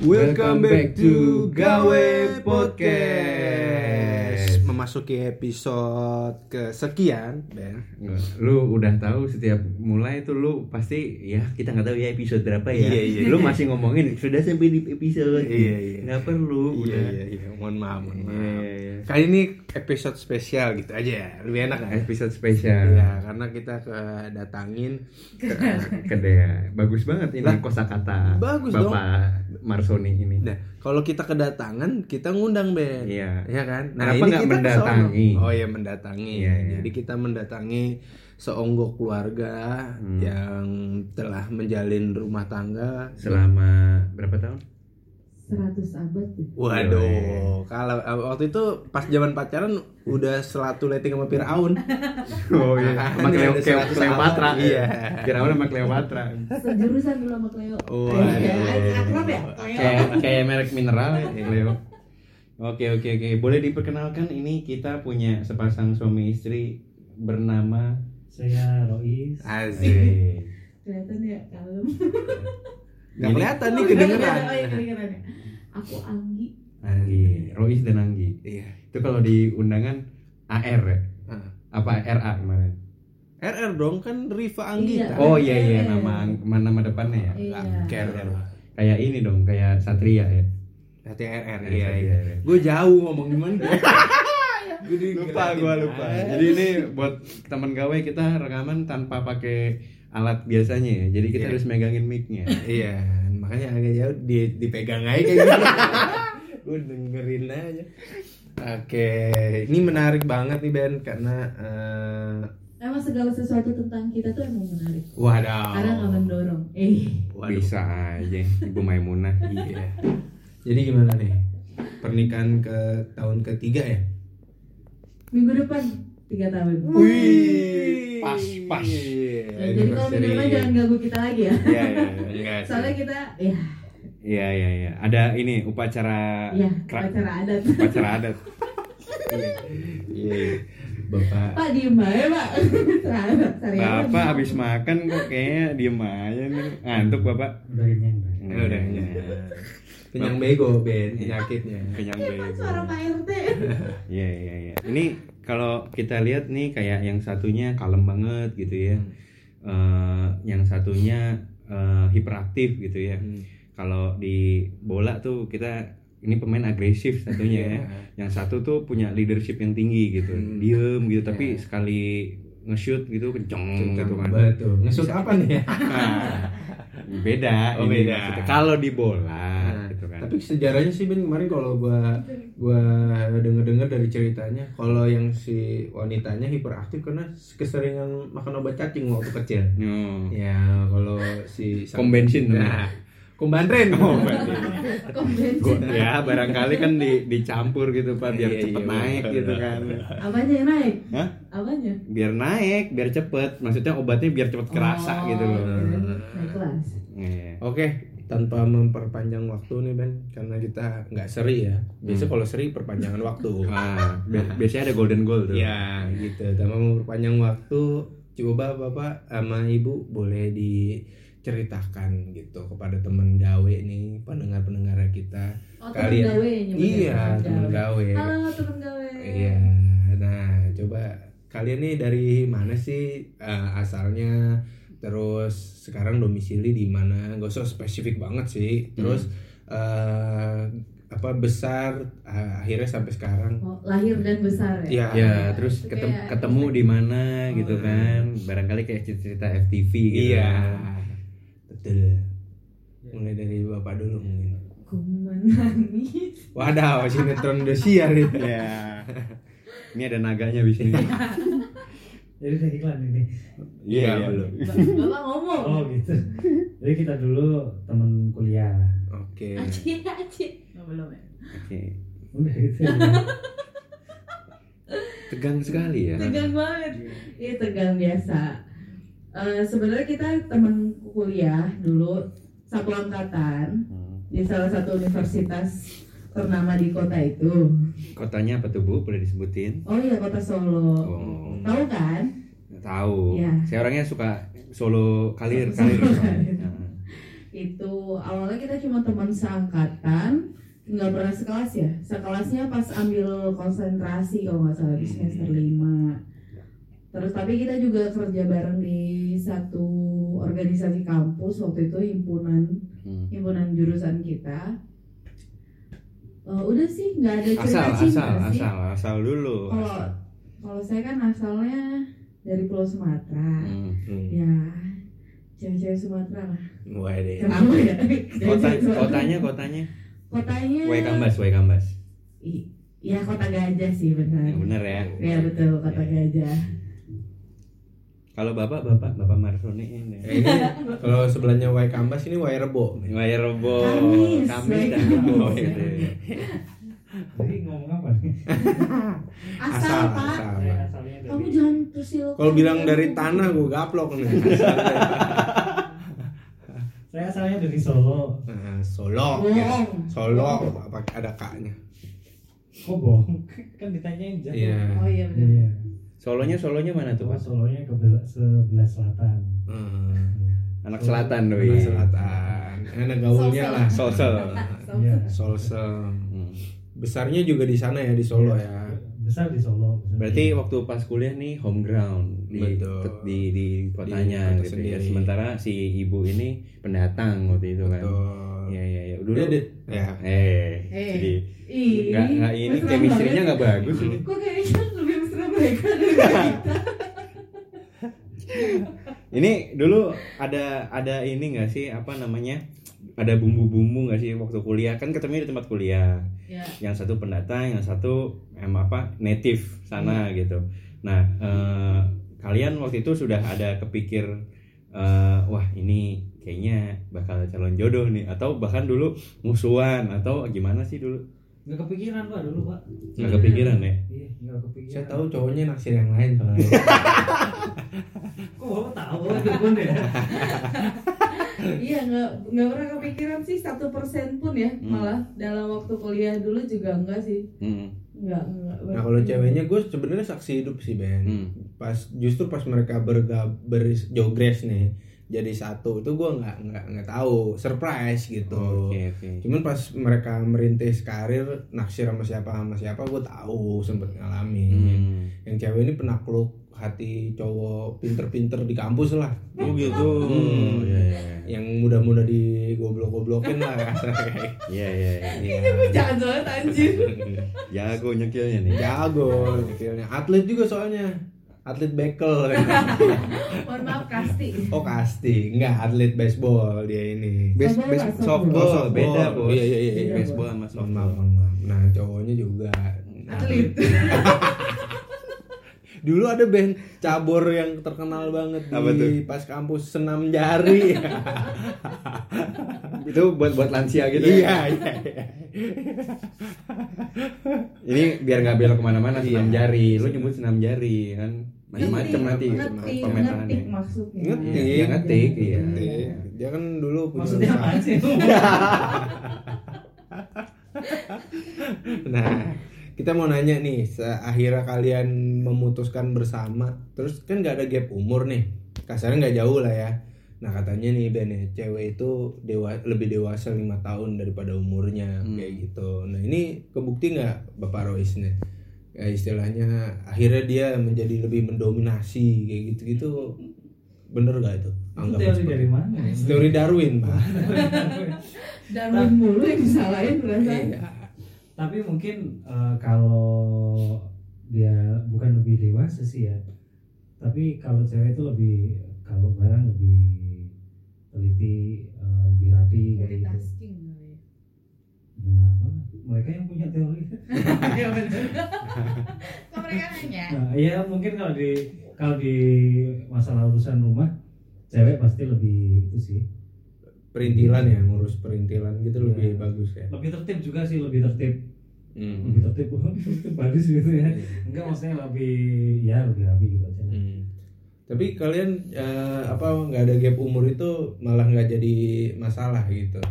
Welcome back to Gawe Podcast. Memasuki episode kesekian, Ben. Lu udah tahu setiap mulai tuh lu pasti ya kita nggak tahu ya episode berapa ya. Iya, iya, Lu iya. masih ngomongin sudah sampai di episode. Iya, iya. Nggak perlu. Iya, udah. iya, iya. Mohon maaf, mohon maaf. Iya, iya. Kali ini episode spesial gitu aja ya. Lebih enak kan? Episode spesial. Ya, karena kita kedatangin Kedea. Bagus banget ini kosakata bagus Bapak Marsoni ini. Nah, kalau kita kedatangan, kita ngundang Ben. Iya. Iya kan? Kenapa nggak kita mendatangi? Oh iya mendatangi. Iya, iya. Jadi kita mendatangi seonggok keluarga Hmm. yang telah menjalin rumah tangga. Selama berapa tahun? 100 abad tuh. Waduh, kalau eh, waktu itu pas zaman pacaran udah selatu letting sama Firaun. Oh iya. Sama Cleo, Cleo, 100 Cleopatra. Iya. Firaun sama Cleopatra. Sejurusan dulu sama Cleo. Waduh. Ya, akrab ya? Cleo. kayak kayak merek mineral ya Cleo. Oke oke oke boleh diperkenalkan ini kita punya sepasang suami istri bernama Saya Rois. Eh, Kelihatan ya kalem. Gak kelihatan nih Oh, kedengeran. Oh, iya, kedengeran ya. Aku Anggi. Anggi Rois dan Anggi Iya. itu kalau di undangan AR ya Ah. apa RA kemarin RR dong kan Riva Anggita. Iya. oh iya iya nama nama depannya ya Iya. Angker. kayak ini dong kayak Satria ya Hati RR. Iya, Iya, iya, iya. iya. Gue jauh ngomong gimana dia. Gua di- lupa gua lupa jadi ini buat teman gawe kita rekaman tanpa pakai alat biasanya ya jadi kita Iya. harus megangin micnya Iya, makanya agak jauh di, dipegang aja kayak gitu. Gue dengerin aja. Oke, ini menarik banget nih Ben karena eh, Emang segala sesuatu tentang kita tuh emang menarik. waduh. Karena nggak mendorong. Eh, Waduh. bisa aja Ibu Maimunah Iya. Jadi gimana nih? Pernikahan ke tahun ketiga ya? minggu depan tiga tahun. Wih, Pas, pas. Ya, jadi kalau minggu depan jangan ganggu kita lagi ya. Iya, iya, enggak sih. Soalnya kita, ya, Iya iya iya. Ada ini upacara ya kra- upacara adat. upacara adat. Iya, iya. Bapak Pak diem aja pak. Sarapan, sarapan. Bapak habis makan kok kayaknya diem aja nih. Ngantuk Bapak. Udah kenyang. Ya udah, ya. Kenyang bego Ben penyakitnya. Kenyang bego. suara Pak RT. Iya iya iya. Ini kalau kita lihat nih kayak yang satunya kalem banget gitu ya. Eh, yang satunya eh, hiperaktif gitu ya. Hmm. Kalau di bola tuh kita ini pemain agresif satunya ya. Iya. Yang satu tuh punya leadership yang tinggi gitu. Hmm. Diem gitu tapi Iya. sekali nge-shoot gitu kenceng gitu kan. Betul. Ngesut apa nih ya? Nah, beda Oh, ini beda. kalau di bola Tapi sejarahnya sih Ben kemarin kalau gua gua denger-dengar dari ceritanya kalau yang si wanitanya hiperaktif karena keseringan makan obat cacing waktu kecil. No. Ya, kalau si Pom bensin Nah, kumbandren. Oh. Gua- ya barangkali kan di, dicampur gitu pak biar Iya, cepet iya, naik betul. gitu kan Apanya yang naik? Hah? Apanya? biar naik biar cepet maksudnya obatnya biar cepet kerasa Oh, gitu loh kelas. Iya. Oke, tanpa memperpanjang waktu nih Ben, karena kita nggak seri ya. Biasa Hmm. kalau seri perpanjangan waktu. Ah, bi- biasanya ada golden goal tuh Ya gitu. Tanpa memperpanjang waktu, coba bapak sama ibu boleh diceritakan gitu kepada temen gawe nih, pendengar-pendengar kita. Oh, Kalian- temen gawe Iya, temen gawe. Halo temen gawe. Iya. Nah, coba kalian nih dari mana sih eh, asalnya? Terus sekarang domisili di mana? Gak usah spesifik banget sih. Terus eh, apa besar eh, akhirnya sampai sekarang? Oh, lahir dan besar ya? Iya. ya terus ketem- kayak- ketemu di mana gitu Oh. kan barangkali kayak cerita FTV gitu Iya. kan. Betul. Mulai dari bapak dulu mungkin. Ku menangis. Waduh, sinetron Indosiar ya. ya ini ada naganya di sini Jadi udah iklan ini. Iya, belum. Ba- Bapak ngomong. Oh gitu. Jadi kita dulu teman kuliah. Oke. Aci, aci. Oh, belum ya? oke Udah gitu. tegang sekali ya Tegang banget. Iya tegang biasa. Eh, Sebenarnya kita teman kuliah dulu satu angkatan Hmm. di salah satu universitas ternama di kota itu. kotanya apa tuh bu boleh disebutin Oh iya kota Solo. oh Tahu kan? tahu Iya. saya orangnya suka solo kalir Solo kalir kalir. Heeh. itu awalnya kita cuma teman seangkatan nggak pernah sekelas ya sekelasnya pas ambil konsentrasi kalau nggak salah di semester 5 terus tapi kita juga kerja bareng di satu organisasi kampus waktu itu himpunan Hmm. himpunan jurusan kita Eh, udah sih nggak ada cerita Asal, cinta asal, sih asal, asal dulu. kalau kalau saya kan asalnya dari Pulau Sumatera Hmm. Hmm. ya cewek-cewek Sumatera lah Waduh. kenapa ya Kota, kotanya, kotanya. kotanya Wae Kambas, Wae Kambas. I- Iya kota gajah sih benar. Ya, bener ya. Ya betul kota gajah. Kalau bapak, bapak, bapak Marsoni ini. Eh, ini kalau sebelahnya Wai Kambas ini Wai Rebo. Wae Rebo, Kamis, Kamis dan Rebo. Gitu. Jadi ngomong apa nih? Asal, Pak. asal. Eh, asalnya dari- Kamu jangan tersil. Kalau bilang dari tanah gue gaplok nih. Saya asalnya dari Solo. Nah, Solo. Ya. Solo apa ada kaknya? Kok bohong? kan ditanyain jauh. Iya. Oh iya benar. Iya. Solonya, Solonya mana tuh Oh, pak? Solonya ke bel- sebelah selatan. Hmm. Anak selatan doi. Anak selatan. Enak gaulnya lah. Sosel. Iya. Solsel. Hmm. Besarnya juga di sana ya di Solo Iya. ya. Besar di Solo. besar Berarti di- waktu pas kuliah nih home ground di Betul. di di kotanya kota gitu ya. Sementara si ibu ini pendatang waktu itu kan. Betul. Iya iya iya. Dulu di- ya. eh Eh. jadi Ih, nggak nggak ini chemistry-nya banget. nggak bagus. Kok kayaknya Ini dulu ada ada ini nggak sih apa namanya? Ada bumbu-bumbu nggak sih waktu kuliah? Kan ketemu di tempat kuliah. Ya. Yang satu pendatang, yang satu em apa native sana gitu. Nah, eh, kalian waktu itu sudah ada kepikir eh, wah ini kayaknya bakal calon jodoh nih atau bahkan dulu musuhan atau gimana sih dulu? Nggak kepikiran pak dulu pak. Nggak kepikiran ya? Iya nggak kepikiran. Saya tahu cowoknya naksir yang lain soalnya. Kok bapak tahu ya? Iya nggak nggak pernah kepikiran sih satu persen pun ya Hmm. malah dalam waktu kuliah dulu juga enggak sih Hmm. nggak nggak. Nah kalau ceweknya gue sebenarnya saksi hidup sih Ben. Hmm. Pas justru pas mereka bergab berjogres nih jadi satu itu gue nggak nggak nggak tahu surprise gitu. Oke oke. Cuman pas mereka merintis karir naksir sama siapa sama siapa gue tahu sempet ngalamin. Hmm. Yang cewek ini penakluk hati cowok pinter-pinter di kampus lah. Oh gitu. Hmm. Iya iya Yang mudah-mudah digoblok-goblokin lah kasarnya. iya iya. iya. jangan banget anjir Jago nyekilnya nih. Jago detailnya. Atlet juga soalnya. Atlet bekel. mohon maaf Oh kasti, enggak atlet baseball dia ini. Base, Softball base, softball, softball. beda bos. Iya, iya, iya, iya. Baseball sama Mohon softball. maaf, mohon maaf. Nah cowoknya juga. atlet Dulu ada band cabur yang terkenal banget Apa di pas kampus senam jari. Itu buat buat lansia gitu. iya, iya, iya. Ini biar nggak belok ke mana-mana Iya. senam jari. Lu nyebut senam jari kan macam-macam nanti ngetik pemetaannya. ngetik maksudnya Ngetik, Iya, ngetik, iya. Dia kan dulu punya Maksudnya apa sih? Nah, kita mau nanya nih, akhirnya kalian memutuskan bersama, terus kan nggak ada gap umur nih, kasarnya nggak jauh lah ya. Nah katanya nih Ben ya, cewek itu dewa lebih dewasa lima tahun daripada umurnya Hmm. kayak gitu. Nah ini kebukti nggak Bapak Rois nih? Ya istilahnya akhirnya dia menjadi lebih mendominasi kayak gitu-gitu, bener gak itu? Itu Anggap teori seperti- dari mana? Teori Darwin, Pak. Darwin mulu yang disalahin perasaan Iya. Tapi mungkin eh, kalau dia bukan lebih dewasa sih ya. Tapi kalau cewek itu lebih kalau barang lebih teliti, eh, lebih rapi kayak gitu. multitasking kali ya. Ya, apa? Mereka yang punya teori. Iya benar. Kok mereka nanya? Nah, iya mungkin kalau di kalau di masalah urusan rumah cewek pasti lebih itu sih Perintilan ya, ngurus perintilan gitu Iya. lebih bagus ya. lebih tertib juga sih lebih tertib Hmm. lebih tertib tertib bagus gitu ya enggak maksudnya lebih ya lebih rapi gitu aja Hmm. Tapi kalian eh, apa nggak ada gap umur itu malah nggak jadi masalah gitu.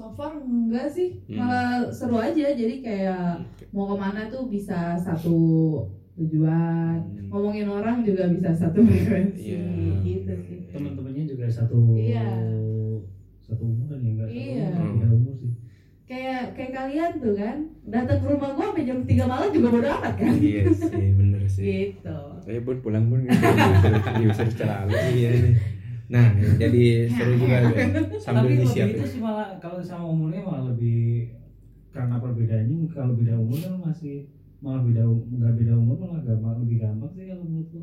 So far enggak sih, Hmm. malah seru aja. Jadi kayak mau ke mana tuh bisa satu tujuan. Hmm. Ngomongin orang juga bisa satu frekuensi Iya. gitu sih. teman-temannya juga satu Iya. satu umuran ya enggak Iya. beda umur sih kayak kayak kalian tuh kan datang ke rumah gua sampai jam 3 malam juga bodo amat kan iya sih bener sih gitu Saya pun pulang pun diusir, diusir secara iya nih nah jadi seru juga Ben sambil tapi lebih disiapin itu sih malah kalau sama umurnya malah lebih karena perbedaannya kalau beda umur kan masih malah beda nggak beda umur malah gampang lebih gampang sih kalau menurutku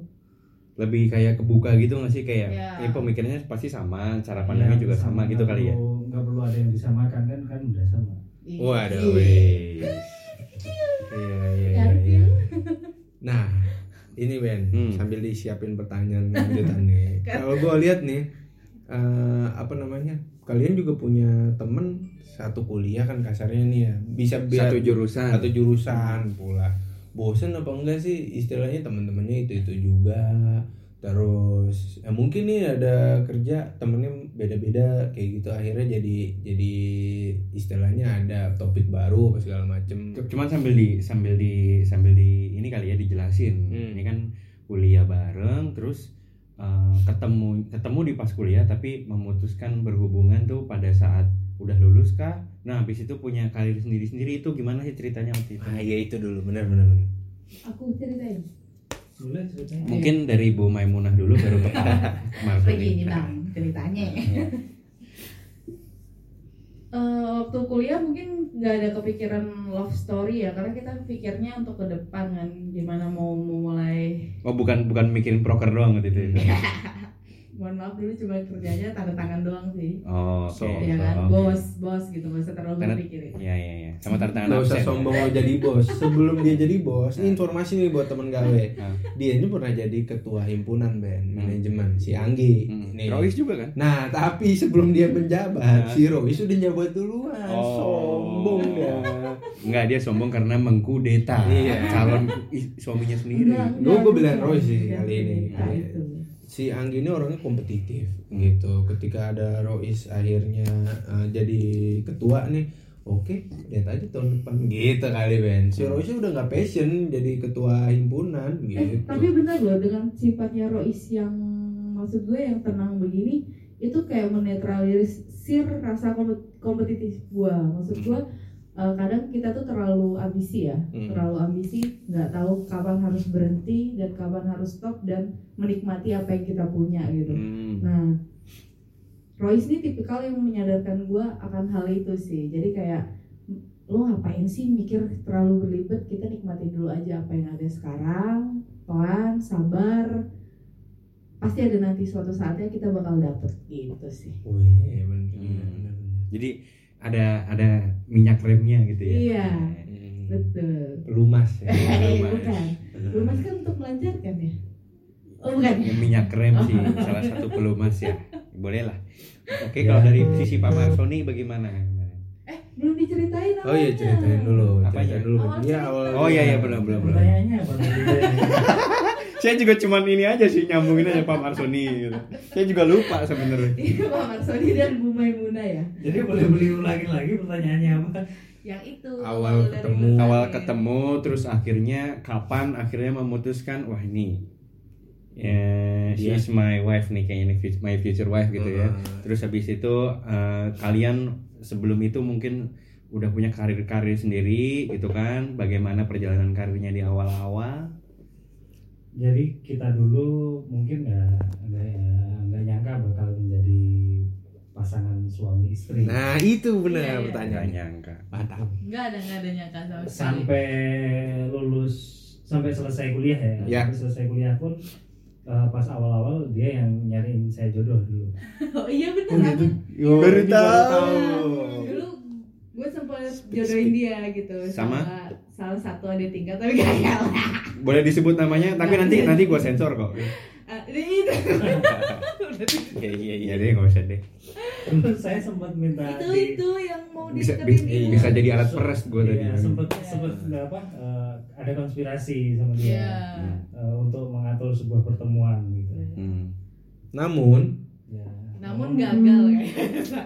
Lebih kayak kebuka gitu nggak sih kayak Iya. ini pemikirannya pasti sama, cara pandangnya Iya, juga sama gitu nggak kali ya. nggak perlu ada yang disamakan kan kan udah sama. Waduh Iya. weh. Iya iya iya, iya. Nah ini Ben Hmm. sambil disiapin pertanyaan lanjutan nih kalau gua lihat nih eh, apa namanya kalian juga punya temen satu kuliah kan kasarnya nih ya. Bisa biar Satu jurusan. satu jurusan pula. Bosen apa enggak sih? Istilahnya teman-temannya itu itu juga terus ya mungkin nih ada kerja temennya beda-beda kayak gitu akhirnya jadi jadi istilahnya ada topik baru apa segala macem Cuman sambil di sambil di sambil di ini kali ya dijelasin. Hmm. Ini kan kuliah bareng terus eh, ketemu ketemu di pas kuliah tapi memutuskan berhubungan tuh pada saat udah lulus kah? Nah, habis itu punya karir sendiri-sendiri itu gimana sih ceritanya waktu itu? ah iya itu dulu benar benar benar. aku ceritain Mungkin dari Bu Maimunah dulu baru ke Pak begini bang ceritanya. Eh, waktu kuliah mungkin nggak ada kepikiran love story ya karena kita pikirnya untuk ke depan kan gimana mau memulai Oh, bukan bukan mikirin proker doang gitu itu. mohon maaf dulu cuma kerjanya tanda tangan doang sih Oh, oke. So, ya kan Oh, bos bos gitu nggak usah terlalu Karena- berpikirin Iya, iya, iya. Sama tantangan Nggak usah sombong lo jadi bos. Sebelum dia jadi bos, ini informasi nih buat temen gawe. Ah. Dia ini pernah jadi ketua himpunan Ben manajemen si Anggi. Hmm. Nih. Rois juga kan? Nah, tapi sebelum dia menjabat, Nah. si Rois sudah jabat duluan. Oh. Sombong ya. Enggak, dia sombong karena mengkudeta Iya. calon suaminya sendiri. Gua enggak, bilang. Roy sih kali ini. Si Anggi ini orangnya kompetitif gitu. Ketika ada Rois akhirnya eh, jadi ketua nih, oke, lihat aja tahun depan gitu kali Ben. Si Rois udah nggak passion jadi ketua himpunan eh gitu. tapi benar loh dengan sifatnya Rois yang maksud gue yang tenang begini itu kayak menetralisir rasa kompet- kompetitif gue maksud gue eh, kadang kita tuh terlalu ambisi ya Hmm. terlalu ambisi nggak tahu kapan harus berhenti dan kapan harus stop dan menikmati apa yang kita punya gitu Hmm. nah Royce ini tipikal yang menyadarkan gue akan hal itu sih jadi kayak lo ngapain sih mikir terlalu berlibat kita nikmatin dulu aja apa yang ada sekarang pelan sabar pasti ada nanti suatu saatnya kita bakal dapet gitu sih Wih, bener, Hmm. bener, bener. Jadi ada ada minyak remnya gitu ya. Iya. Hmm. betul Pelumas ya. Eh, bukan lumas kan untuk melancarkan ya oh bukan ya? minyak rem sih salah satu pelumas ya. Boleh lah. Oke, Ya. kalau dari sisi Pak Marsoni bagaimana? eh belum diceritain Oh iya ceritain dulu, Apanya? ceritain dulu. Iya cerita. awal. Oh iya iya belum belum belum. Saya juga cuman ini aja sih nyambungin aja Pak Marsoni gitu. Saya juga lupa sebenarnya. Iya Pak Marsoni dan Bu Maimuna ya jadi boleh beli ulangi lagi pertanyaannya apa yang itu Awal ketemu. Awal ya. ketemu terus akhirnya kapan akhirnya memutuskan wah ini Iya. she's my wife nih kayaknya nih my future wife gitu ya. Hmm. Terus habis itu eh, kalian sebelum itu mungkin udah punya karir-karir sendiri gitu kan. Bagaimana perjalanan karirnya di awal-awal? Jadi kita dulu mungkin nggak nggak nyangka bakal menjadi pasangan suami istri Nah itu Iya, benar iya. Nggak pertanyaannya. nyangka. Mantap. nggak ada nggak ada nyangka sama sekali sampai lulus sampai selesai kuliah ya, Ya. sampai selesai kuliah pun eh, pas awal-awal dia yang nyariin saya jodoh dulu oh iya bener Oh, aku gitu. Baru ini tahu. dulu gue sempet jodohin dia gitu Sama? Salah satu adik tingkat tapi gagal Boleh disebut namanya, tapi nanti nanti gua sensor kok. Ini itu Iya iya iya deh nggak usah deh. Saya sempat minta itu di itu yang mau Bisa bisa, itu. bisa jadi alat peres gua tadi. Iya, sempat Iya. sempat nggak apa eh, ada konspirasi sama dia Iya. Hmm. eh, untuk mengatur sebuah pertemuan gitu. Hmm. Namun Ya. namun gagal kayak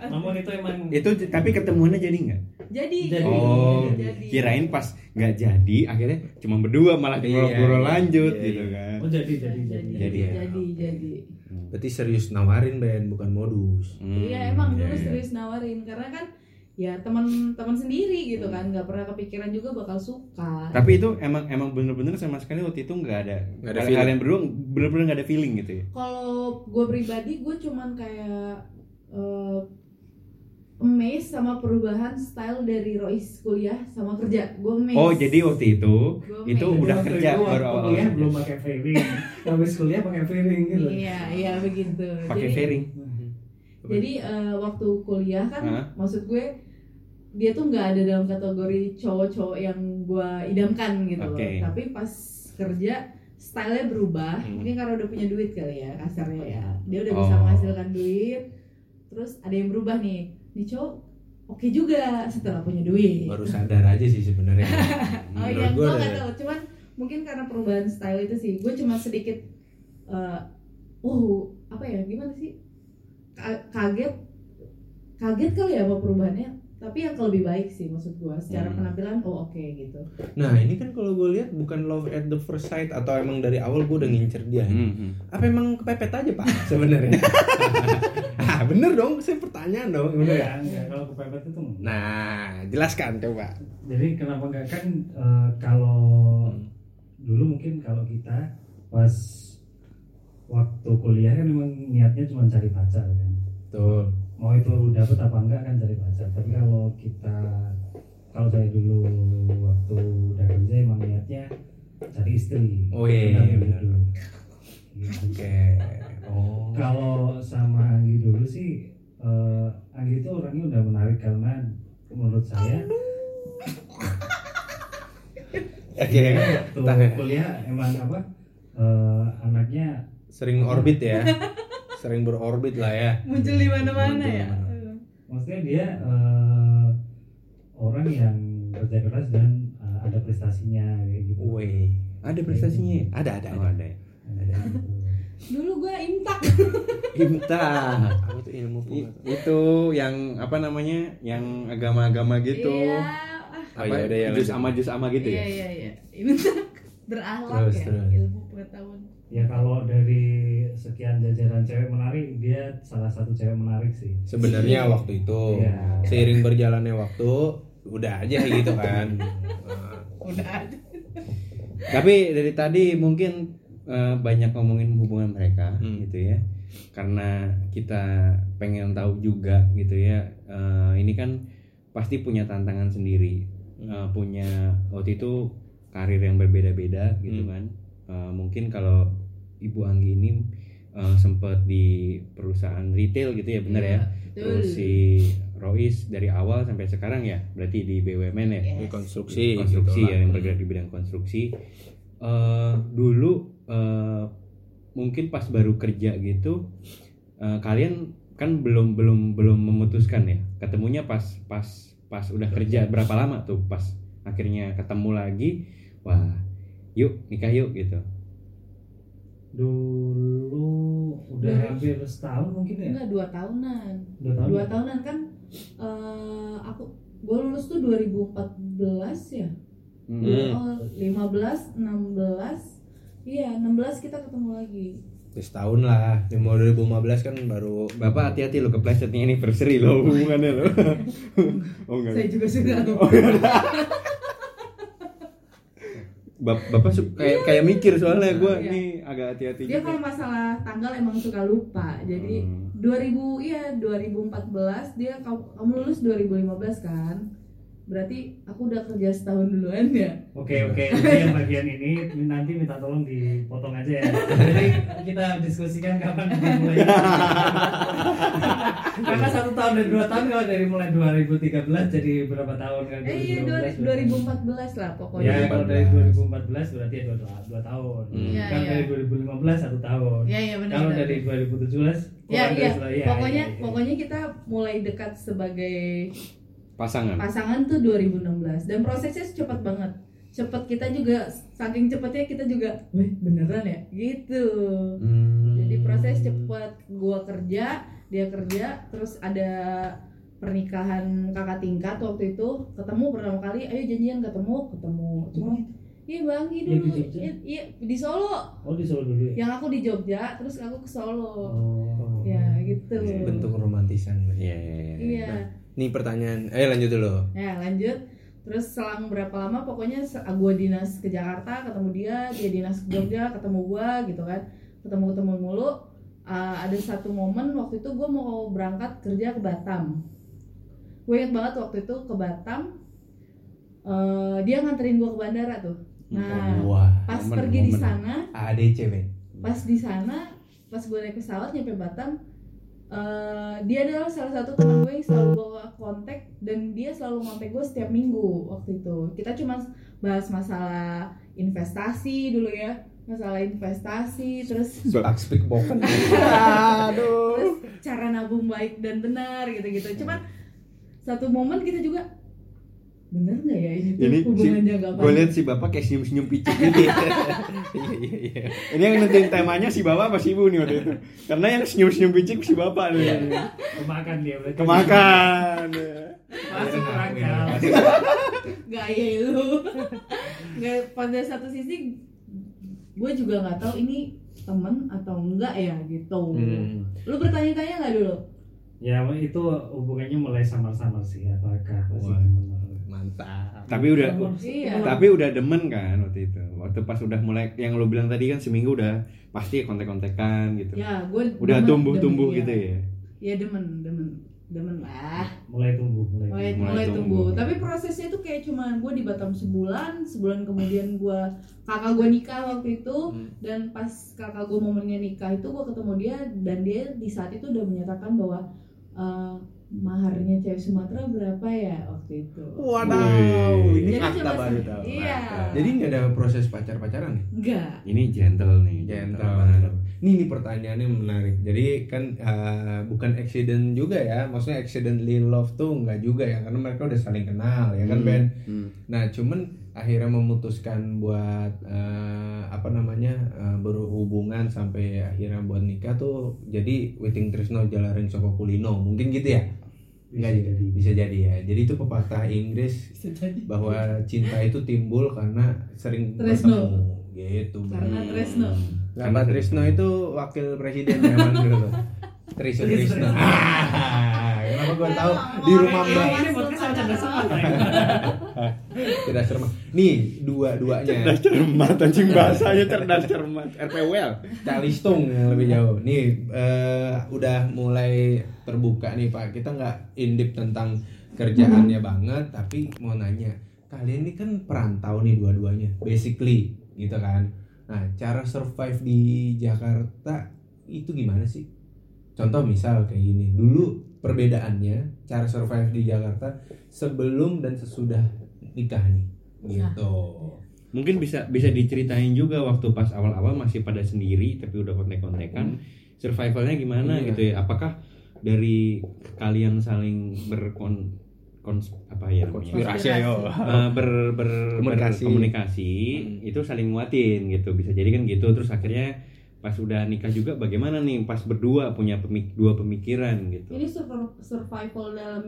Namun itu emang Itu tapi ketemuannya jadi nggak? Jadi Jadi. Oh, jadi kirain pas nggak jadi akhirnya cuma berdua malah Iya, ngobrol iya, lanjut iya, gitu iya. kan. oh jadi jadi jadi. jadi Jadi ya. jadi jadi Hmm. berarti serius nawarin Ben bukan modus Hmm, Iya emang iya, dulu iya. serius nawarin karena kan ya teman-teman sendiri gitu kan nggak pernah kepikiran juga bakal suka. Tapi itu emang emang bener-bener sama sekali waktu itu nggak ada Nggak ada kalian, berdua bener-bener nggak ada feeling gitu ya. Kalau gue pribadi gue cuman kayak eh amazed sama perubahan style dari Royce kuliah sama kerja. Gue amazed. Oh jadi waktu itu Gua itu amazed. udah Waktu kerja itu baru waktu awal kuliah belum pakai fairing habis kuliah pakai fairing gitu Iya iya begitu. pakai fairing. Jadi eh, waktu kuliah kan Hah? maksud gue dia tuh nggak ada dalam kategori cowok-cowok yang gue idamkan gitu Oke. loh. Tapi pas kerja stylenya berubah. Hmm. Mungkin karena udah punya duit kali ya kasarnya ya. Dia udah bisa Oh. menghasilkan duit. Terus ada yang berubah nih. Nih cowok oke juga setelah punya duit. baru sadar aja sih sebenarnya Oh iya, gue nggak tahu. Cuman mungkin karena perubahan style itu sih, gue cuma sedikit, eh uh, apa ya, gimana sih? Ka- kaget, kaget kali ya sama perubahannya. Tapi yang lebih baik sih maksud gue. Secara Hmm. penampilan, oh oke gitu. nah ini kan kalau gue lihat bukan love at the first sight atau emang dari awal gue udah ngincer dia Hmm, hmm. apa emang kepepet aja pak sebenarnya ah bener dong saya pertanyaan dong bener ya enggak. kalau kepepet itu nah jelaskan coba jadi kenapa enggak kan eh, kalau dulu mungkin kalau kita pas waktu kuliah kan memang niatnya cuma cari pacar kan tuh mau itu dapet apa enggak kan cari pacar tapi kalau kita kalau saya dulu waktu udah kerja emang niatnya cari istri. Oh, iya, iya, Benar, gitu. oke. Oh. Kalau sama Anggi dulu sih eh, Anggi itu orangnya udah menarik karena menurut saya oke. Waktu Tahan. kuliah emang apa eh, anaknya sering orbit ya sering berorbit lah ya Muncul di mana-mana Muncul ya. di mana-mana. maksudnya dia eh, orang yang kerja keras dan eh, ada prestasinya kayak gitu Wih, ada prestasinya ada ada Oh, ada ada ya. Ada gitu. Dulu gue imtak. Imta. apa tuh ilmu itu yang apa namanya? Yang agama-agama gitu. Iya. Oh, Apa iya, udah, ya, jus lanjut. ama jus ama gitu Iya ya? iya iya. Imtak berakhlak Terus, ya. terus. Ilmu pengetahuan. Ya kalau dari sekian jajaran cewek menarik dia salah satu cewek menarik sih sebenarnya waktu itu Iya. seiring berjalannya waktu udah aja gitu kan Udah ada. Tapi dari tadi mungkin eh, banyak ngomongin hubungan mereka Hmm. gitu ya. Karena kita pengen tahu juga gitu ya. eh, ini kan pasti punya tantangan sendiri. Eh, punya waktu itu karir yang berbeda-beda gitu Hmm. kan. Eh, mungkin kalau Ibu Anggi ini eh, sempat di perusahaan retail gitu ya benar ya. Iya, Terus si Rois dari awal sampai sekarang ya berarti di BUMN ya? Yes. konstruksi konstruksi gitu ya lah. yang bergerak di bidang konstruksi. Eh, dulu eh, mungkin pas baru kerja gitu eh, kalian kan belum belum belum memutuskan ya? Ketemunya pas pas pas udah kerja berapa lama tuh pas akhirnya ketemu lagi? Wah yuk nikah yuk gitu dulu udah Dulu. hampir setahun mungkin ya Enggak dua tahunan. dua tahun Dua ya? tahunan kan eh, aku gue lulus tuh 2014 ya. Hmm. Oh, 15, 16. Iya, 16 kita ketemu lagi. Ya, setahun lah di mau 2015 kan baru Bapak hati-hati lo keplesetnya anniversary lo hubungannya lo. oh enggak. Saya juga sudah Bap- Bapak kayak kayak mikir soalnya gue Iya. nih agak hati-hati Dia gitu. kalau masalah tanggal emang suka lupa. Jadi Hmm. 2000 iya 2014 dia kamu lulus 2015 kan? Berarti aku udah kerja setahun duluan ya. Oke oke nanti yang bagian ini nanti minta tolong dipotong aja ya. Jadi kita diskusikan kapan dimulai. Karena satu tahun dan dua tahun kalau dari mulai 2013 jadi berapa tahun kan? Eh iya 2015 2014 lah pokoknya. Ya kalau dari 2014. 2014 berarti ya dua, dua tahun. Hmm. Kan iya. dari 2015 satu tahun. Iya iya benar. Kalau benar. dari 2017 Ya iya, dari iya, pokoknya iya, iya. pokoknya kita mulai dekat sebagai Pasangan. pasangan tuh 2016 dan prosesnya cepat banget. Cepat kita juga saking cepatnya kita juga, weh beneran ya, gitu. Hmm. Jadi proses cepat, gua kerja, dia kerja, terus ada pernikahan kakak tingkat waktu itu ketemu pertama kali, ayo janjian ketemu, ketemu. Cuma Iya bang, Iya, di dulu. Iya, iya, di Solo. Oh di Solo dulu ya? Yang aku di Jogja, terus aku ke Solo. Oh. Ya gitu. bentuk romantisan Iya, iya, iya. Iya. Nih pertanyaan eh lanjut dulu Ya lanjut. Terus selang berapa lama pokoknya gua dinas ke Jakarta, ketemu dia, dia dinas ke Jogja, ketemu gua gitu kan. Ketemu-ketemu mulu. Uh, ada satu momen waktu itu gua mau berangkat kerja ke Batam. Gue inget banget waktu itu ke Batam. uh, dia nganterin gua ke bandara tuh. Nah, wah pas momen, pergi di momen. sana, ADCW pas di sana pas gue naik pesawat nyampe Batam eh, dia adalah salah satu teman gue yang selalu bawa kontak dan dia selalu kontak gue setiap minggu waktu itu. Kita cuma bahas masalah investasi dulu ya. Masalah investasi terus Black speak boken aduh. Terus cara nabung baik dan benar gitu-gitu. Cuman satu momen kita juga bener nggak ya ini Ini hubungan si- jangka Gue lihat si bapak kayak senyum-senyum picik gitu ya. Iya, iya, iya. Ini yang nentuin temanya si bapak apa si ibu nih waktu itu. Karena yang senyum-senyum picik si bapak nih. Kemakan dia berarti. Kemakan. Masuk kerangkal. gaya lu nggak pada satu sisi gue juga nggak tahu ini temen atau enggak ya gitu Hmm. lu bertanya-tanya nggak dulu Ya itu hubungannya mulai samar-samar sih apakah masih Wah. Mantap Tapi udah iya tapi udah demen kan waktu itu. Waktu pas udah mulai yang lo bilang tadi kan seminggu udah pasti kontek-kontekan gitu. ya gue Udah demen- tumbuh-tumbuh demen, gitu ya. ya demen demen demen lah mulai tumbuh mulai, mulai Mulai mulai tumbuh. tumbuh tapi prosesnya itu kayak cuman gue di Batam sebulan sebulan kemudian gue kakak gue nikah waktu itu Hmm. dan pas kakak gue momennya nikah itu gue ketemu dia dan dia di saat itu udah menyatakan bahwa eh, maharnya cewek Sumatera berapa ya waktu itu Wadaw, ini Jadi fakta cuma baru tau. iya. Jadi nggak ada proses pacar-pacaran nih? enggak Ini gentle nih. Gentle banget. banget. Nih, ini pertanyaannya menarik. Jadi kan eh, bukan accident juga ya. Maksudnya accidentally love tuh nggak juga ya, karena mereka udah saling kenal ya kan Hmm. Ben. Hmm. Nah, cuman akhirnya memutuskan buat eh, apa namanya eh, berhubungan sampai akhirnya buat nikah tuh jadi Witing Trisno Jalaring Soko Kulino. Mungkin gitu ya? Bisa Nggak jadi. bisa jadi ya. Jadi itu pepatah Inggris bahwa cinta itu timbul karena sering Tresno. bertemu. Gitu Karena Ben. Tresno. karena Trisno itu wakil presiden zaman dulu tuh. Trisno Trisno. Ah, kenapa gue tahu di rumah Mbak Ini podcast sama cerdas cermat tidak serem nih dua-duanya Cerdas cermat anjing bahasanya cerdas cermat. RPWL. Calistung yang lebih jauh. Nih eh, udah mulai terbuka nih Pak. Kita nggak indip tentang kerjaannya banget, tapi mau nanya, kalian ini kan perantau nih dua-duanya, basically gitu kan. Nah, cara survive di Jakarta itu gimana sih? Contoh misal kayak gini, dulu perbedaannya cara survive di Jakarta sebelum dan sesudah nikah nih, gitu. Mungkin bisa bisa diceritain juga waktu pas awal-awal masih pada sendiri tapi udah kontek-kontekan survivalnya gimana Iya. gitu ya. Apakah dari kalian saling berkon kons- apa ya namanya? Konspirasi. Eh, ber, ber- Komunikasi. berkomunikasi Hmm. itu saling nguatin gitu bisa jadi kan gitu terus akhirnya pas udah nikah juga bagaimana nih pas berdua punya pemik dua pemikiran gitu ini sur- survival dalam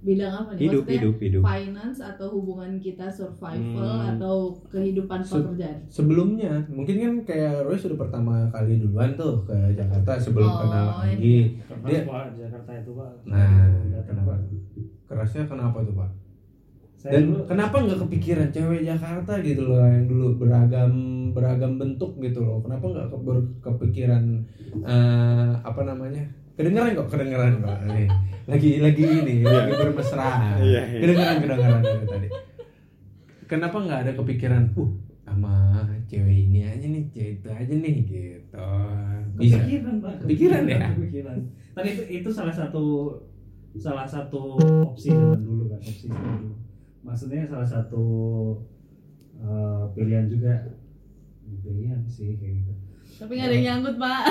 bidang apa nih hidup Maksudnya hidup hidup finance atau hubungan kita survival Hmm. atau kehidupan Se- pekerjaan sebelumnya mungkin kan kayak Roy sudah pertama kali duluan tuh ke Jakarta sebelum Oh, kenal ini. Anggi Keras Dia- Jakarta itu Pak. nah Datang, kenapa Pak. kerasnya kenapa tuh pak Saya dan dulu kenapa nggak kepikiran cewek Jakarta gitu loh yang dulu beragam beragam bentuk gitu loh kenapa nggak ke- ber- kepikiran eh, apa namanya kedengeran kok kedengeran pak Nih, lagi lagi ini lagi bermesra Iya, iya. kedengeran kedengeran dari tadi kenapa nggak ada kepikiran uh sama cewek ini aja nih cewek itu aja nih gitu bisa kepikiran Pak. Kepikiran ya? Kepikiran. Tadi itu itu salah satu salah satu opsi zaman dulu kan opsi zaman dulu. Maksudnya salah satu eh, pilihan juga pilihan sih kayak gitu. tapi nggak ada yang nyangkut pak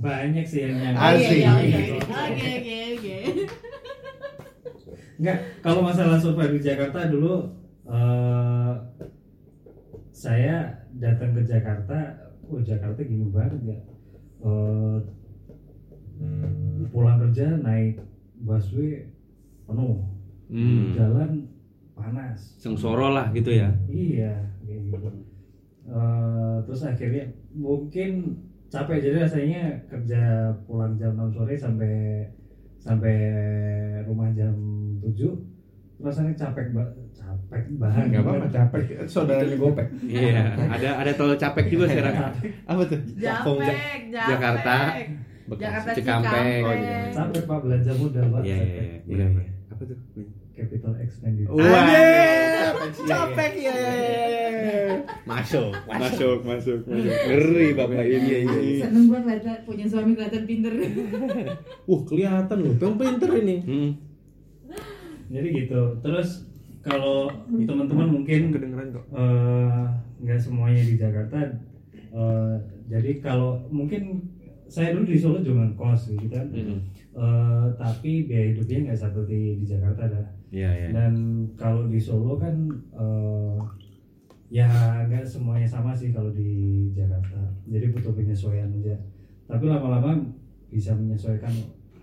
Banyak sih yang nyangkut. Oh, iya, iya, Asik. oke Gitu. oke oke oke Enggak, kalau masalah survive di Jakarta dulu eh, saya datang ke Jakarta, oh Jakarta gini banget ya. Eh, pulang kerja naik busway penuh, Hmm. jalan panas. Sengsoro lah gitu ya? Iya kayak gitu. Eh, terus akhirnya mungkin capek jadi rasanya kerja pulang jam 6 sore sampai sampai rumah jam 7 rasanya capek ba capek banget. Nggak apa-apa capek. Saudaranya gopek iya ada ada tol capek juga sekarang. Apa tuh? Japek, Japek. Jakarta. Bekasi, Jakarta Cikampek Cikampek. oh, iya. capek pak. Belanja modal pak iya iya. Iya. Apa tuh capital expenditure Wah, Anjir, capek ya, ya, masuk masuk masuk masuk ngeri bapak ini Iya, iya, iya. Seneng kelihatan punya suami kelihatan pinter. Wah kelihatan loh, yang pinter ini. hmm. jadi gitu terus kalau teman-teman mungkin Kedengeran kok. eh, nggak semuanya di Jakarta Eh, jadi kalau mungkin saya dulu di Solo cuma kos gitu kan. Hmm. Eh, tapi biaya hidupnya nggak seperti di Jakarta dah. Iya iya. Dan kalau di Solo kan eh, ya nggak semuanya sama sih kalau di Jakarta. Jadi butuh penyesuaian aja. Tapi lama-lama bisa menyesuaikan.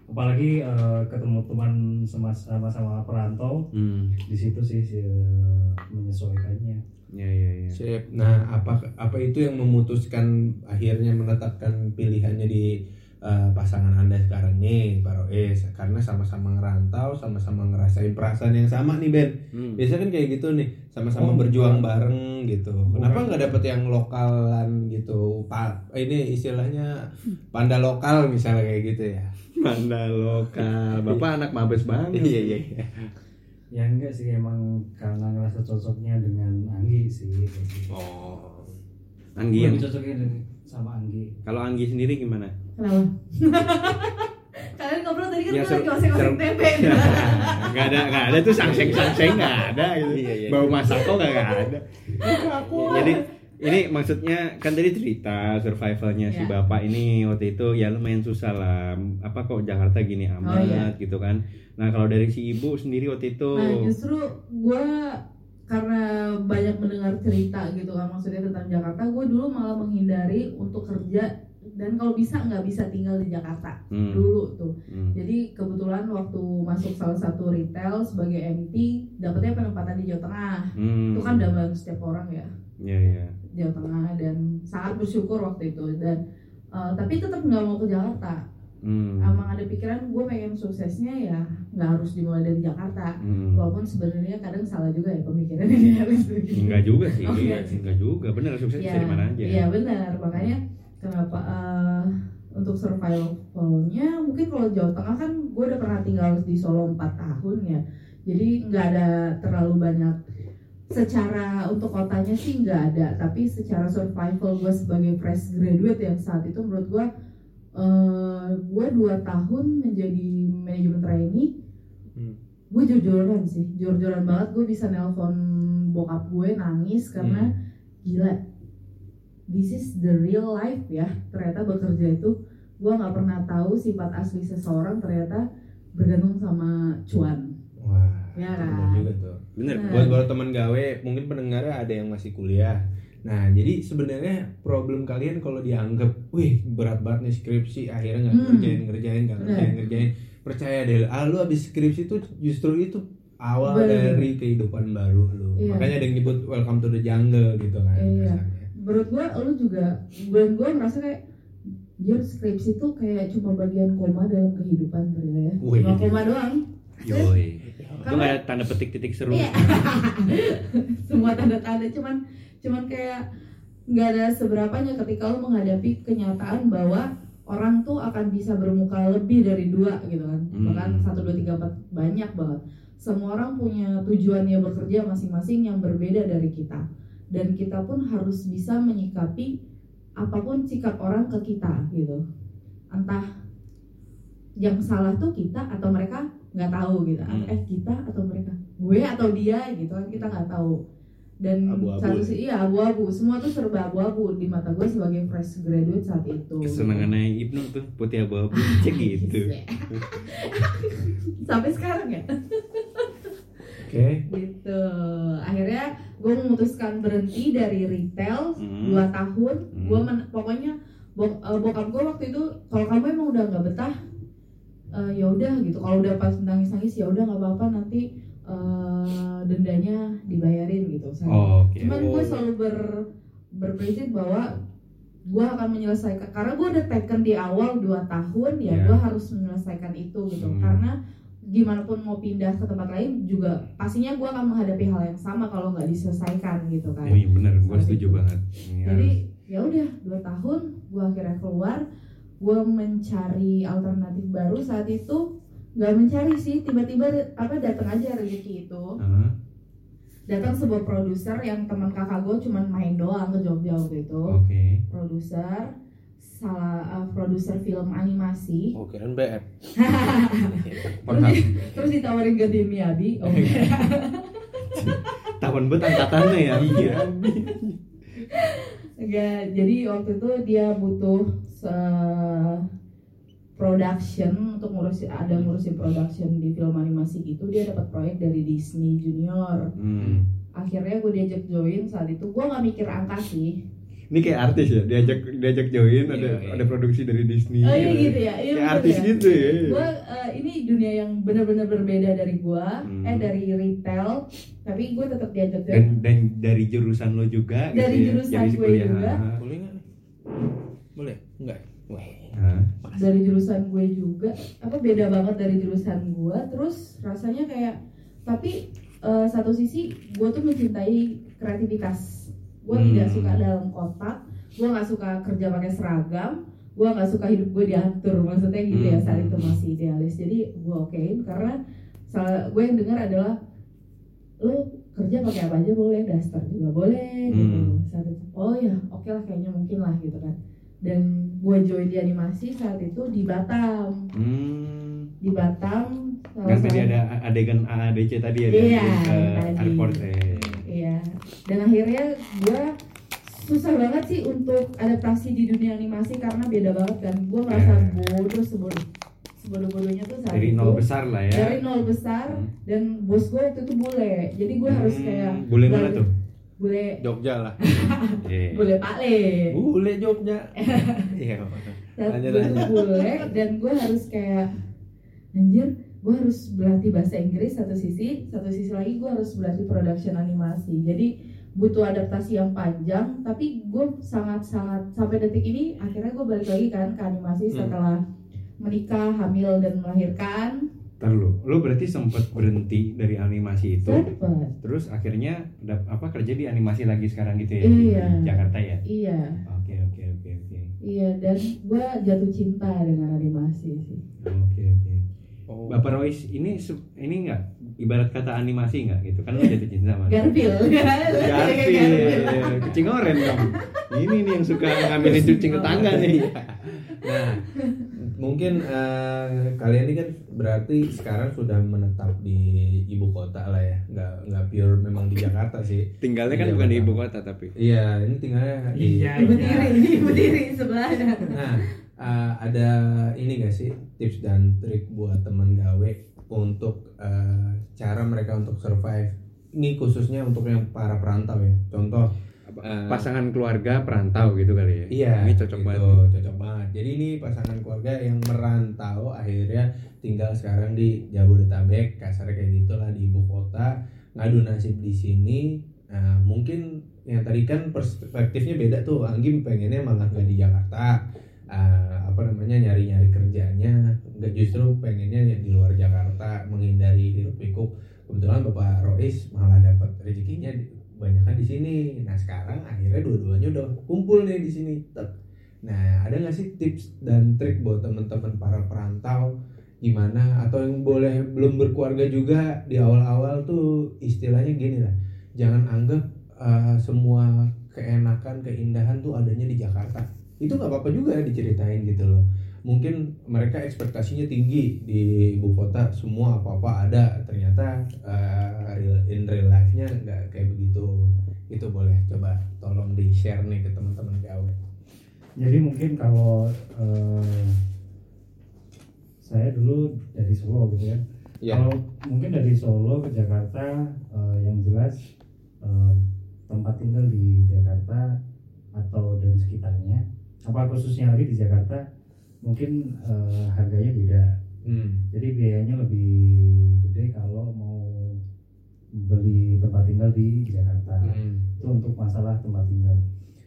Apalagi eh, ketemu teman sama- sama-sama perantau hmm. di situ sih eh, menyesuaikannya iya iya iya Sip. Nah, apa apa itu yang memutuskan akhirnya menetapkan pilihannya di eh, pasangan anda sekarang nih, Pak Roes? Karena sama-sama ngerantau, sama-sama ngerasain perasaan yang sama nih Ben. Hmm. Biasa kan kayak gitu nih, sama-sama Oh, berjuang bukan. bareng gitu. Kenapa nggak dapet yang lokalan gitu? Pak, ini istilahnya panda lokal misalnya kayak gitu ya? Manda lokal bapak anak mabes banget Iya iya iya. Ya enggak sih emang karena ngerasa cocoknya dengan Anggi sih gitu. Oh. Anggi yang Lebih cocoknya dengan sama Anggi kalau Anggi sendiri gimana Kenapa? Kalian ngobrol tadi kan Ya, lagi oseng-oseng seru. tempe. nggak ada nggak ada tuh sangseng sangseng nggak ada gitu Iya, iya. bau masako nggak nggak ada jadi ini maksudnya kan tadi cerita survivalnya si Iya. bapak ini waktu itu ya lumayan susah lah apa kok Jakarta gini amat iya. gitu kan nah kalau dari si ibu sendiri waktu itu Nah justru gue karena banyak mendengar cerita gitu kan maksudnya tentang Jakarta, gue dulu malah menghindari untuk kerja dan kalau bisa nggak bisa tinggal di Jakarta Hmm, dulu tuh. hmm, Jadi kebetulan waktu masuk salah satu retail sebagai MT dapetnya penempatan di Jawa Tengah. hmm. Itu kan dambalan setiap orang ya ya ya Jawa Tengah dan sangat bersyukur waktu itu dan eh, tapi tetap nggak mau ke Jakarta. hmm, Emang ada pikiran gue pengen suksesnya ya nggak harus dimulai dari Jakarta. hmm. Walaupun sebenarnya kadang salah juga ya pemikiran ini harus enggak juga sih Oh, iya. enggak juga bener sukses Iya, dari mana aja Iya benar, makanya kenapa? Eh, untuk survivalnya mungkin kalau Jawa Tengah kan gue udah pernah tinggal di Solo 4 tahun ya, jadi nggak ada terlalu banyak secara untuk kotanya sih nggak ada, tapi secara survival gue sebagai fresh graduate yang saat itu menurut gue eh gue dua tahun menjadi manajemen trainee Hmm. gue jor-joran sih. Jor-joran banget gue bisa nelpon bokap gue nangis karena gila this is the real life ya ternyata bekerja itu gue nggak pernah tahu sifat asli seseorang ternyata bergantung sama cuan Wah. ya Bener kan juga tuh. bener Nah. Buat buat teman gawe, mungkin pendengarnya ada yang masih kuliah. Nah, jadi sebenarnya problem kalian kalau dianggap, wih berat banget nih skripsi, akhirnya nggak Hmm. ngerjain ngerjain, nggak ngerjain ngerjain. Percaya deh, ah lu abis skripsi itu justru itu awal Bener. dari kehidupan baru lu. Iya. Makanya ada yang nyebut welcome to the jungle gitu kan. Iya. kasarnya. Menurut gue lu juga gue gue merasa kayak Jir skripsi tuh kayak cuma bagian koma dalam kehidupan ternyata ya. Wih. cuma koma doang. Yoi. Itu ada tanda petik titik seru. Iya. semua tanda-tanda. Cuman cuman kayak nggak ada seberapanya ketika lo menghadapi kenyataan bahwa orang tuh akan bisa bermuka lebih dari dua gitu kan. Hmm. bahkan satu dua tiga empat banyak banget. Semua orang punya tujuannya bekerja masing-masing yang berbeda dari kita dan kita pun harus bisa menyikapi apa pun sikap orang ke kita gitu. Entah yang salah tuh kita atau mereka nggak tahu gitu. Hmm. eh kita atau mereka? Gue atau dia gitu kan kita nggak tahu. Dan Abu-abu satu ya? sih iya abu-abu. Semua tuh serba abu-abu di mata gue sebagai fresh graduate saat itu. Kesenangannya Ibnu tuh putih abu-abu. Cek gitu. Sampai sekarang ya? Oke. gitu. Akhirnya gue memutuskan berhenti dari retail Hmm. dua tahun Hmm. gue pokoknya bok, eh, bokap gue waktu itu kalau kamu emang udah nggak betah eh, ya udah gitu kalau udah pas nangis nangis ya udah nggak apa-apa nanti eh, dendanya dibayarin gitu. Saya- Oh, oke. Cuman gue selalu ber berprinsip bahwa gue akan menyelesaikan karena gue udah taken di awal 2 tahun ya Ya. gue harus menyelesaikan itu gitu Hmm. karena gimana pun mau pindah ke tempat lain juga pastinya gue akan menghadapi hal yang sama kalau nggak diselesaikan gitu kan Ini bener, gue setuju banget. Ini jadi ya udah dua tahun gue akhirnya keluar gue mencari alternatif baru saat itu nggak mencari sih tiba-tiba apa datang aja rezeki itu Hah? datang sebuah produser yang teman kakak gue cuman main doang ke Jogja waktu itu Oke. produser salah uh, produser film animasi. Oh, kirain terus, terus ditawarin ganti Miyabi oh, Tahun bet angkatannya ya. Iya. enggak jadi waktu itu dia butuh se- production untuk ngurusin ada ngurusin production di film animasi gitu. Dia dapat proyek dari Disney Junior. Hmm. akhirnya gue diajak join saat itu. Gue nggak mikir angka sih Ini kayak artis ya, diajak diajak join ada Iya, iya. ada produksi dari Disney. oh iya gitu ya iya Kayak artis ya. gitu ya. gue ini dunia yang benar-benar berbeda dari gue Hmm. eh dari retail tapi gue tetap diajak join Dan dan dari jurusan lo juga Dari gitu ya. jurusan Jadi gue kuliah. juga. Boleh nggak? Boleh? Enggak. Wah. Hah? dari jurusan gue juga apa beda banget dari jurusan gue terus rasanya kayak tapi eh, satu sisi gue tuh mencintai kreativitas gue Hmm. tidak suka dalam kotak gue nggak suka kerja pakai seragam gue nggak suka hidup gue diatur maksudnya gitu ya Hmm. saat itu masih idealis jadi gue okein karena salah gue yang dengar adalah lo kerja pakai apa aja boleh daster juga boleh gitu Hmm. saat itu oh ya oke lah kayaknya mungkin lah gitu kan dan gue join di animasi saat itu di Batam Hmm. di Batam Kan tadi ada adegan AADC tadi ya Iya, ke tadi. airport eh. Iya dan akhirnya gue susah banget sih untuk adaptasi di dunia animasi karena beda banget kan gue merasa Eh. bodoh sebodoh sebodoh-bodohnya tuh saat Dari itu nol besar lah ya. dari nol besar Hmm. dan bos gue waktu itu bule jadi gue harus Hmm, kayak Bule mana tuh? bule Jogja lah. Iya. bule Pak Le Bule Jogja. Iya. Lanjut, tuh lanjut. bule dan gue harus kayak anjir gue harus berlatih bahasa Inggris satu sisi satu sisi lagi gue harus berlatih production animasi jadi butuh adaptasi yang panjang tapi gue sangat sangat sampai detik ini akhirnya gue balik lagi kan ke animasi Hmm. setelah menikah hamil dan melahirkan Ntar lu, lu berarti sempat berhenti dari animasi itu, sempet terus akhirnya dap- apa kerja di animasi lagi sekarang gitu ya Iya. di Jakarta ya? iya Oke oke oke oke iya dan gue jatuh cinta dengan animasi sih oke oke. Oh. Bapak Royce ini su- ini enggak ibarat kata animasi enggak gitu kan lu jatuh cinta sama. Garfield Garfield, kucing oren dong. Ini nih yang suka ngambilin kucing tetangga nih. Nah, mungkin eh, kalian ini kan berarti sekarang sudah menetap di ibu kota lah ya, nggak nggak pure memang di Jakarta sih. Tinggalnya kan kan bukan di ibu kota tapi. Iya, ini tinggalnya di. Iya. ibu tiri ibu tiri sebelahnya Nah, eh, ada ini gak sih tips dan trik buat temen gawe untuk eh, cara mereka untuk survive? Ini khususnya untuk yang para perantau ya. Contoh, eh, Pasangan keluarga perantau gitu kali ya. Iya, Ini cocok gitu, banget. Cocok banget. Jadi ini pasangan keluarga yang merantau akhirnya tinggal sekarang di Jabodetabek, kasarnya kayak gitulah di ibu kota, ngadu nasib di sini. Nah, mungkin yang tadi kan perspektifnya beda tuh. Anggi pengennya malah nggak di Jakarta. eh, apa namanya nyari-nyari kerjanya justru pengennya di luar Jakarta menghindari hiruk pikuk kebetulan Bapak Rois malah dapat rezekinya di- kebanyakan di sini. Nah sekarang akhirnya dua-duanya udah kumpul nih di sini. Nah ada nggak sih tips dan trik buat teman-teman para perantau gimana atau yang boleh belum berkeluarga juga di awal-awal tuh istilahnya gini lah. Jangan anggap uh, semua keenakan keindahan tuh adanya di Jakarta. Itu nggak apa-apa juga diceritain gitu loh. Mungkin mereka ekspektasinya tinggi di ibu kota semua apa-apa ada ternyata uh, real, in real life-nya nggak kayak begitu itu boleh coba tolong di share nih ke teman-teman gawe Jadi mungkin kalau eh, saya dulu dari Solo gitu kan. Iya. Kalau mungkin dari Solo ke Jakarta eh, yang jelas eh, tempat tinggal di Jakarta atau dan sekitarnya, apa khususnya lagi di Jakarta mungkin eh, harganya beda. hmm. Jadi biayanya lebih gede kalau mau beli tinggal di Jakarta Hmm. itu untuk masalah tempat tinggal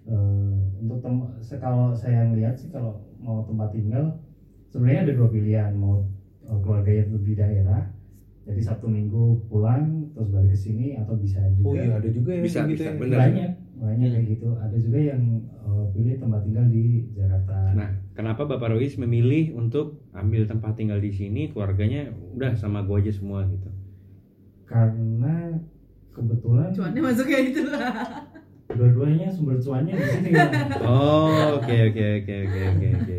Eh, untuk tem kalau saya lihat sih kalau mau tempat tinggal sebenarnya ada dua pilihan mau eh, keluarganya tetap di daerah jadi sabtu minggu pulang terus balik ke sini atau bisa juga Oh iya ada juga ya Bisa, kayak bisa, ya. bener. banyak banyak kayak gitu ada juga yang eh, pilih tempat tinggal di Jakarta Nah, kenapa Bapak Rois memilih untuk ambil tempat tinggal di sini keluarganya udah sama gua aja semua gitu. karena kebetulan Cuannya masuknya itu lah. dua-duanya sumber cuannya di sini. Oh, oke oke oke oke oke oke.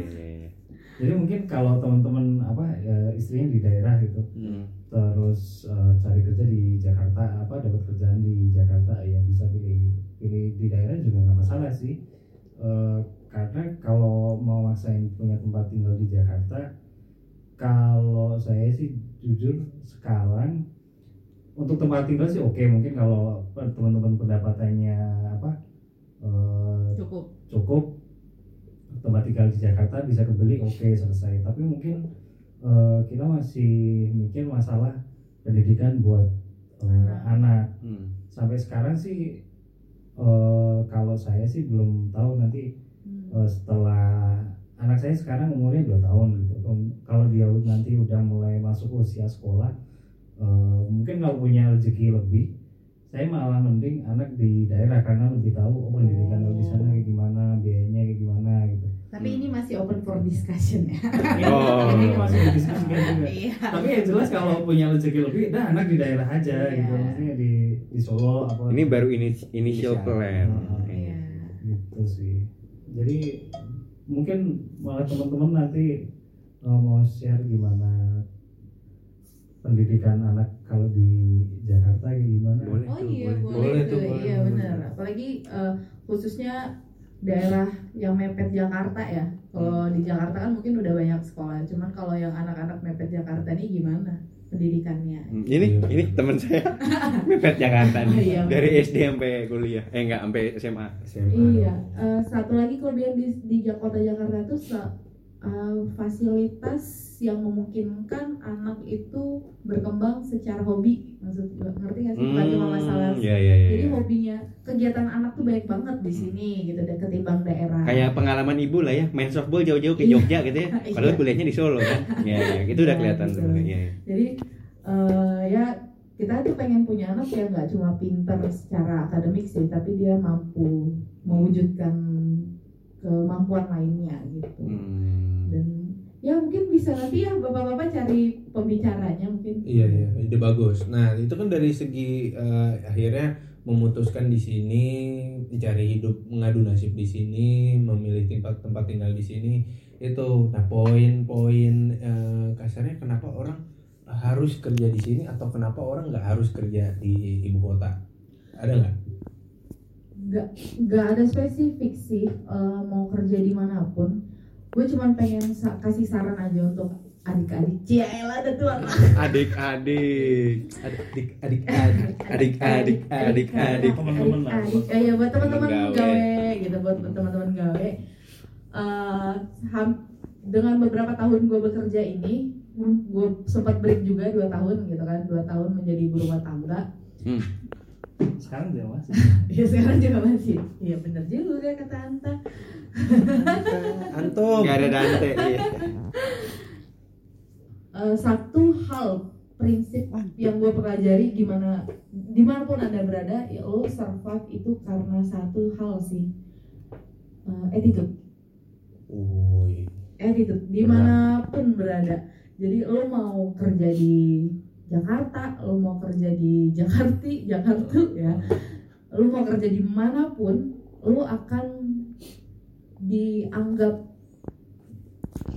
Jadi mungkin kalau teman-teman apa eh, istrinya di daerah gitu Hmm. terus eh, cari kerja di Jakarta apa dapat kerjaan di Jakarta ya bisa pilih pilih di daerah juga nggak masalah sih Eh, karena kalau mau maksain punya tempat tinggal di Jakarta kalau saya sih jujur sekarang untuk tempat tinggal sih oke mungkin kalau teman-teman pendapatannya apa eh, Cukup. cukup tempat tinggal di Jakarta bisa kebeli oke selesai tapi mungkin eh, kita masih mikir masalah pendidikan buat eh, Anak. anak Hmm. sampai sekarang sih eh, kalau saya sih belum tahu nanti Hmm. eh, setelah anak saya sekarang umurnya 2 tahun gitu Kalau- kalau dia nanti udah mulai masuk usia sekolah eh, mungkin kalau punya rezeki lebih saya malah mending anak di daerah karena lebih tahu oh, pendidikan di sana kayak gimana biayanya kayak gimana gitu Tapi ini masih open for discussion ya. Oh. ini masih didiskusikan juga Iya. tapi yang jelas kalau punya rezeki lebih dah anak di daerah aja Iya. gitu maksudnya di di Solo apa Ini baru ini initial plan. Oh, Iya. gitu sih jadi mungkin malah teman-teman nanti uh, mau share gimana pendidikan anak kalau di Jakarta kayak gimana Boleh Oh tuh, iya boleh. boleh, Boleh tuh, tuh, boleh, iya boleh. benar. Apalagi eh, khususnya daerah yang mepet Jakarta ya. Kalau di Jakarta kan mungkin udah banyak sekolah. Cuman kalau yang anak-anak mepet Jakarta ini gimana pendidikannya? Hmm, Ini ini teman saya mepet Jakarta Oh, nih. iya. Dari SD sampai kuliah. Eh enggak sampai SMA. SMA. Iya. eh, satu lagi kelebihan di di Jakarta Jakarta itu se- eh, fasilitas yang memungkinkan anak itu berkembang secara hobi. Maksud ngerti nggak sih? Bukan cuma masalah Iya iya iya. Jadi hobinya kegiatan anak tuh banyak banget di sini gitu dan ketimbang daerah. Kayak pengalaman ibu lah ya, main softball jauh-jauh ke Iya. Jogja gitu ya. Padahal Iya. kuliahnya di Solo kan. Iya, iya. itu udah Iya, kelihatan gitu. tuh. Iya, iya. Jadi eh, ya kita tuh pengen punya anak yang nggak cuma pinter secara akademik sih, tapi dia mampu mewujudkan kemampuan lainnya gitu. Hmm. Ya mungkin bisa nanti ya bapak-bapak cari pembicaranya mungkin. Iya iya, ide bagus. Nah itu kan dari segi eh, akhirnya memutuskan di sini, mencari hidup, mengadu nasib di sini, memilih tempat tempat tinggal di sini itu. Nah poin-poin eh, kasarnya kenapa orang harus kerja di sini atau kenapa orang nggak harus kerja di ibu kota? Ada nggak? Nggak nggak ada spesifik sih eh, mau kerja di mana pun. Gue cuman pengen sa- kasih saran aja untuk adik-adik. Ciela ada tuh. Adik-adik. Adik adik adik. Adik-adik, adik-adik. Teman-teman lah. Adik, ya buat teman-teman Teman gawe. gawe gitu buat teman-teman gawe. Eh, ham- dengan beberapa tahun gue bekerja ini, gue sempat break juga dua tahun gitu kan, dua tahun menjadi ibu rumah tangga. Sekarang dia masih Ya sekarang juga masih. Iya bener juga kata Anta. Antum. Gak ada Dante. Iya. Eh, satu hal prinsip yang gue pelajari gimana di mana pun anda berada ya lo survive itu karena satu hal sih Eh, attitude Woi. attitude di mana pun berada jadi lo mau kerja di Jakarta lo mau kerja di Jakarta Jakarta ya. Lo mau kerja di mana pun lo akan dianggap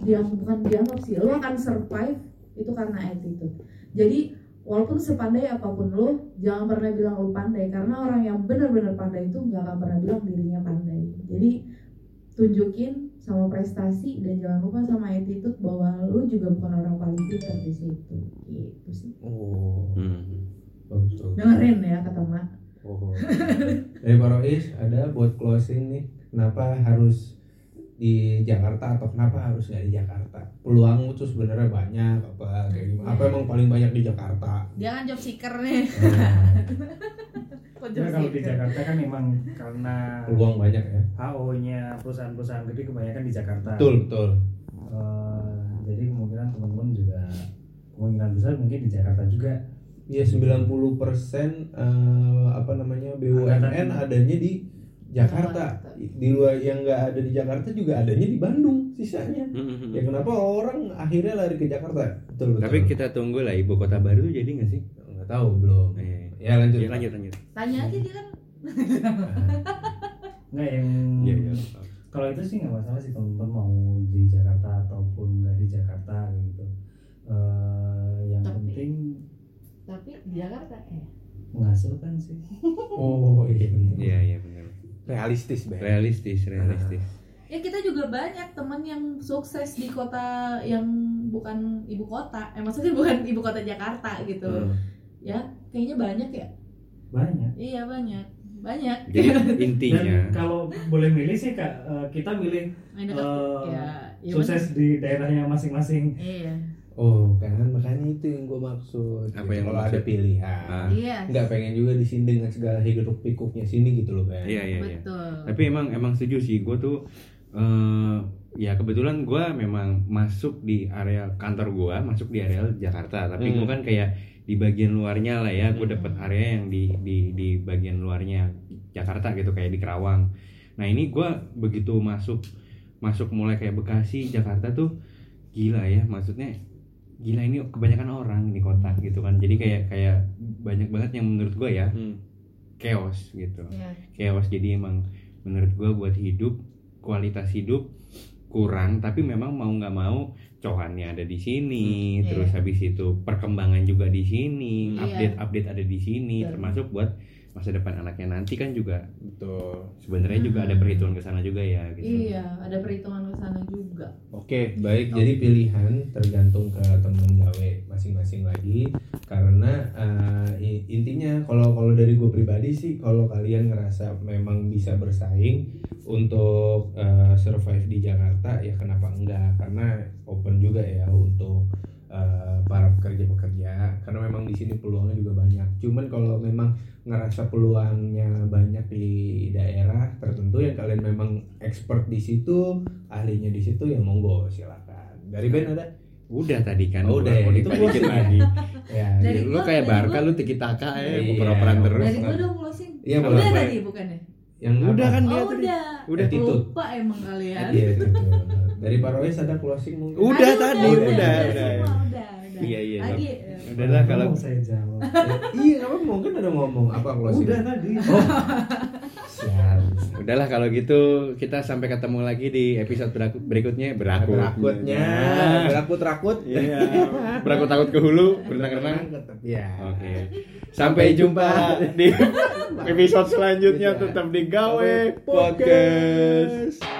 dianggap bukan dianggap sih lo akan survive itu karena attitude. Jadi walaupun sepandai apa pun lo jangan pernah bilang lo pandai karena orang yang benar-benar pandai itu nggak akan pernah bilang dirinya pandai. Jadi tunjukin sama prestasi dan jangan lupa sama attitude bahwa lo juga bukan orang paling pintar di situ gitu sih Oh, Hmm. bagus bagus. dengerin ya kata mak Oh. Dari Pak Rois ada buat closing nih. Kenapa harus di Jakarta atau kenapa harus nggak di Jakarta? Peluang itu sebenarnya banyak apa kayak gimana? Apa emang paling banyak di Jakarta? dia kan job seeker nih Nah, Pojok Nah, kalau di. Jakarta kan memang karena peluang banyak ya HO-nya perusahaan-perusahaan gede kebanyakan di Jakarta. betul betul Eh, jadi kemungkinan teman-teman juga kemungkinan besar mungkin di Jakarta juga. ya 90 persen eh, apa namanya BUMN adanya di Jakarta Jakarta. di luar yang nggak ada di Jakarta juga adanya di Bandung sisanya Mm-mm. ya kenapa orang akhirnya lari ke Jakarta betul betul Tapi kita tunggu lah ibu kota baru tuh jadi nggak sih? nggak tahu belum Eh, ya lanjut ya, lanjut lanjut. Tanya aja dia kan. Nggak yang Iya iya. kalau itu sih nggak masalah sih teman-teman mau di Jakarta ataupun nggak di Jakarta gitu. Eh, yang Tapi- penting Tapi di Jakarta eh. menghasilkan sih. oh iya benar. Iya iya benar. realistis Bang. Realistis realistis. Ya kita juga banyak teman yang sukses di kota yang bukan ibu kota. Eh maksudnya bukan ibu kota Jakarta gitu. Hmm. Ya, kayaknya banyak ya. Banyak. Iya banyak. Banyak. Jadi Dan intinya kalau boleh milih sih kak, eh, kita milih eh, ya, iya sukses di daerahnya masing-masing. Iya. oh kan makanya itu yang gue maksud Apa Gitu, yang kalau lo ada pilihan Ah. Iya. nggak pengen juga di sini dengan segala hidup pikuknya sini gitu loh kan Iya iya iya. Betul. Tapi emang emang setuju sih gue tuh eh ya kebetulan gue memang masuk di area kantor gue masuk di area Jakarta tapi Hmm. gue kan kayak di bagian luarnya lah ya. Gue Hmm. dapet area yang di di di bagian luarnya Jakarta gitu kayak di Kerawang. Nah ini gue begitu masuk masuk mulai kayak Bekasi Jakarta tuh gila ya. Maksudnya gila ini kebanyakan orang di kota gitu kan. Jadi kayak kayak banyak banget yang menurut gue ya Hmm. chaos gitu. Iya. chaos. Jadi emang menurut gua buat hidup kualitas hidup kurang tapi memang mau nggak mau cohannya ada di sini Hmm, terus iya. habis itu perkembangan juga di sini Iya. update update ada di sini Betul. termasuk buat masa depan anaknya nanti kan juga betul sebenarnya juga ada perhitungan ke sana juga ya gitu Iya, ada perhitungan ke sana juga. Oke, baik. Jadi pilihan tergantung ke teman gawe masing-masing lagi. Karena i- intinya kalau kalau dari gue pribadi sih, kalau kalian ngerasa memang bisa bersaing untuk eh, survive di Jakarta, ya kenapa enggak? Karena open juga ya untuk eh, para pekerja-pekerja. Karena memang di sini peluangnya juga banyak. Cuman kalau memang ngerasa peluangnya banyak di daerah tertentu yang kalian memang expert di situ ahlinya di situ ya monggo silakan dari Ben ada udah tadi kan Oh, udah ya, mau itu closing lagi ya Dari lu gua- kayak Barca lu tiki taka ya Iya, oper-operan terus Dari gua dong closing. Iya, udah tadi bukannya? yang Udah apa? kan dia Oh tadi. udah. Udah. Attitude. Lupa emang kalian. Iya, itu. dari Paroes ada closing mungkin Udah Aduh, tadi, udah, udah, udah, udah. semua, udah, udah. Iya, iya. Lagi. udahlah kalau saya jawab. iya apa mungkin ada ngomong apa closing Udah tadi. siap Udahlah kalau gitu kita sampai ketemu lagi di episode berakut berikutnya berakut. berakutnya berakut rakut Iya. Berakut takut ke hulu, berenang-renang. ya Oke. Sampai jumpa di episode selanjutnya tetap di Gawe Podcast.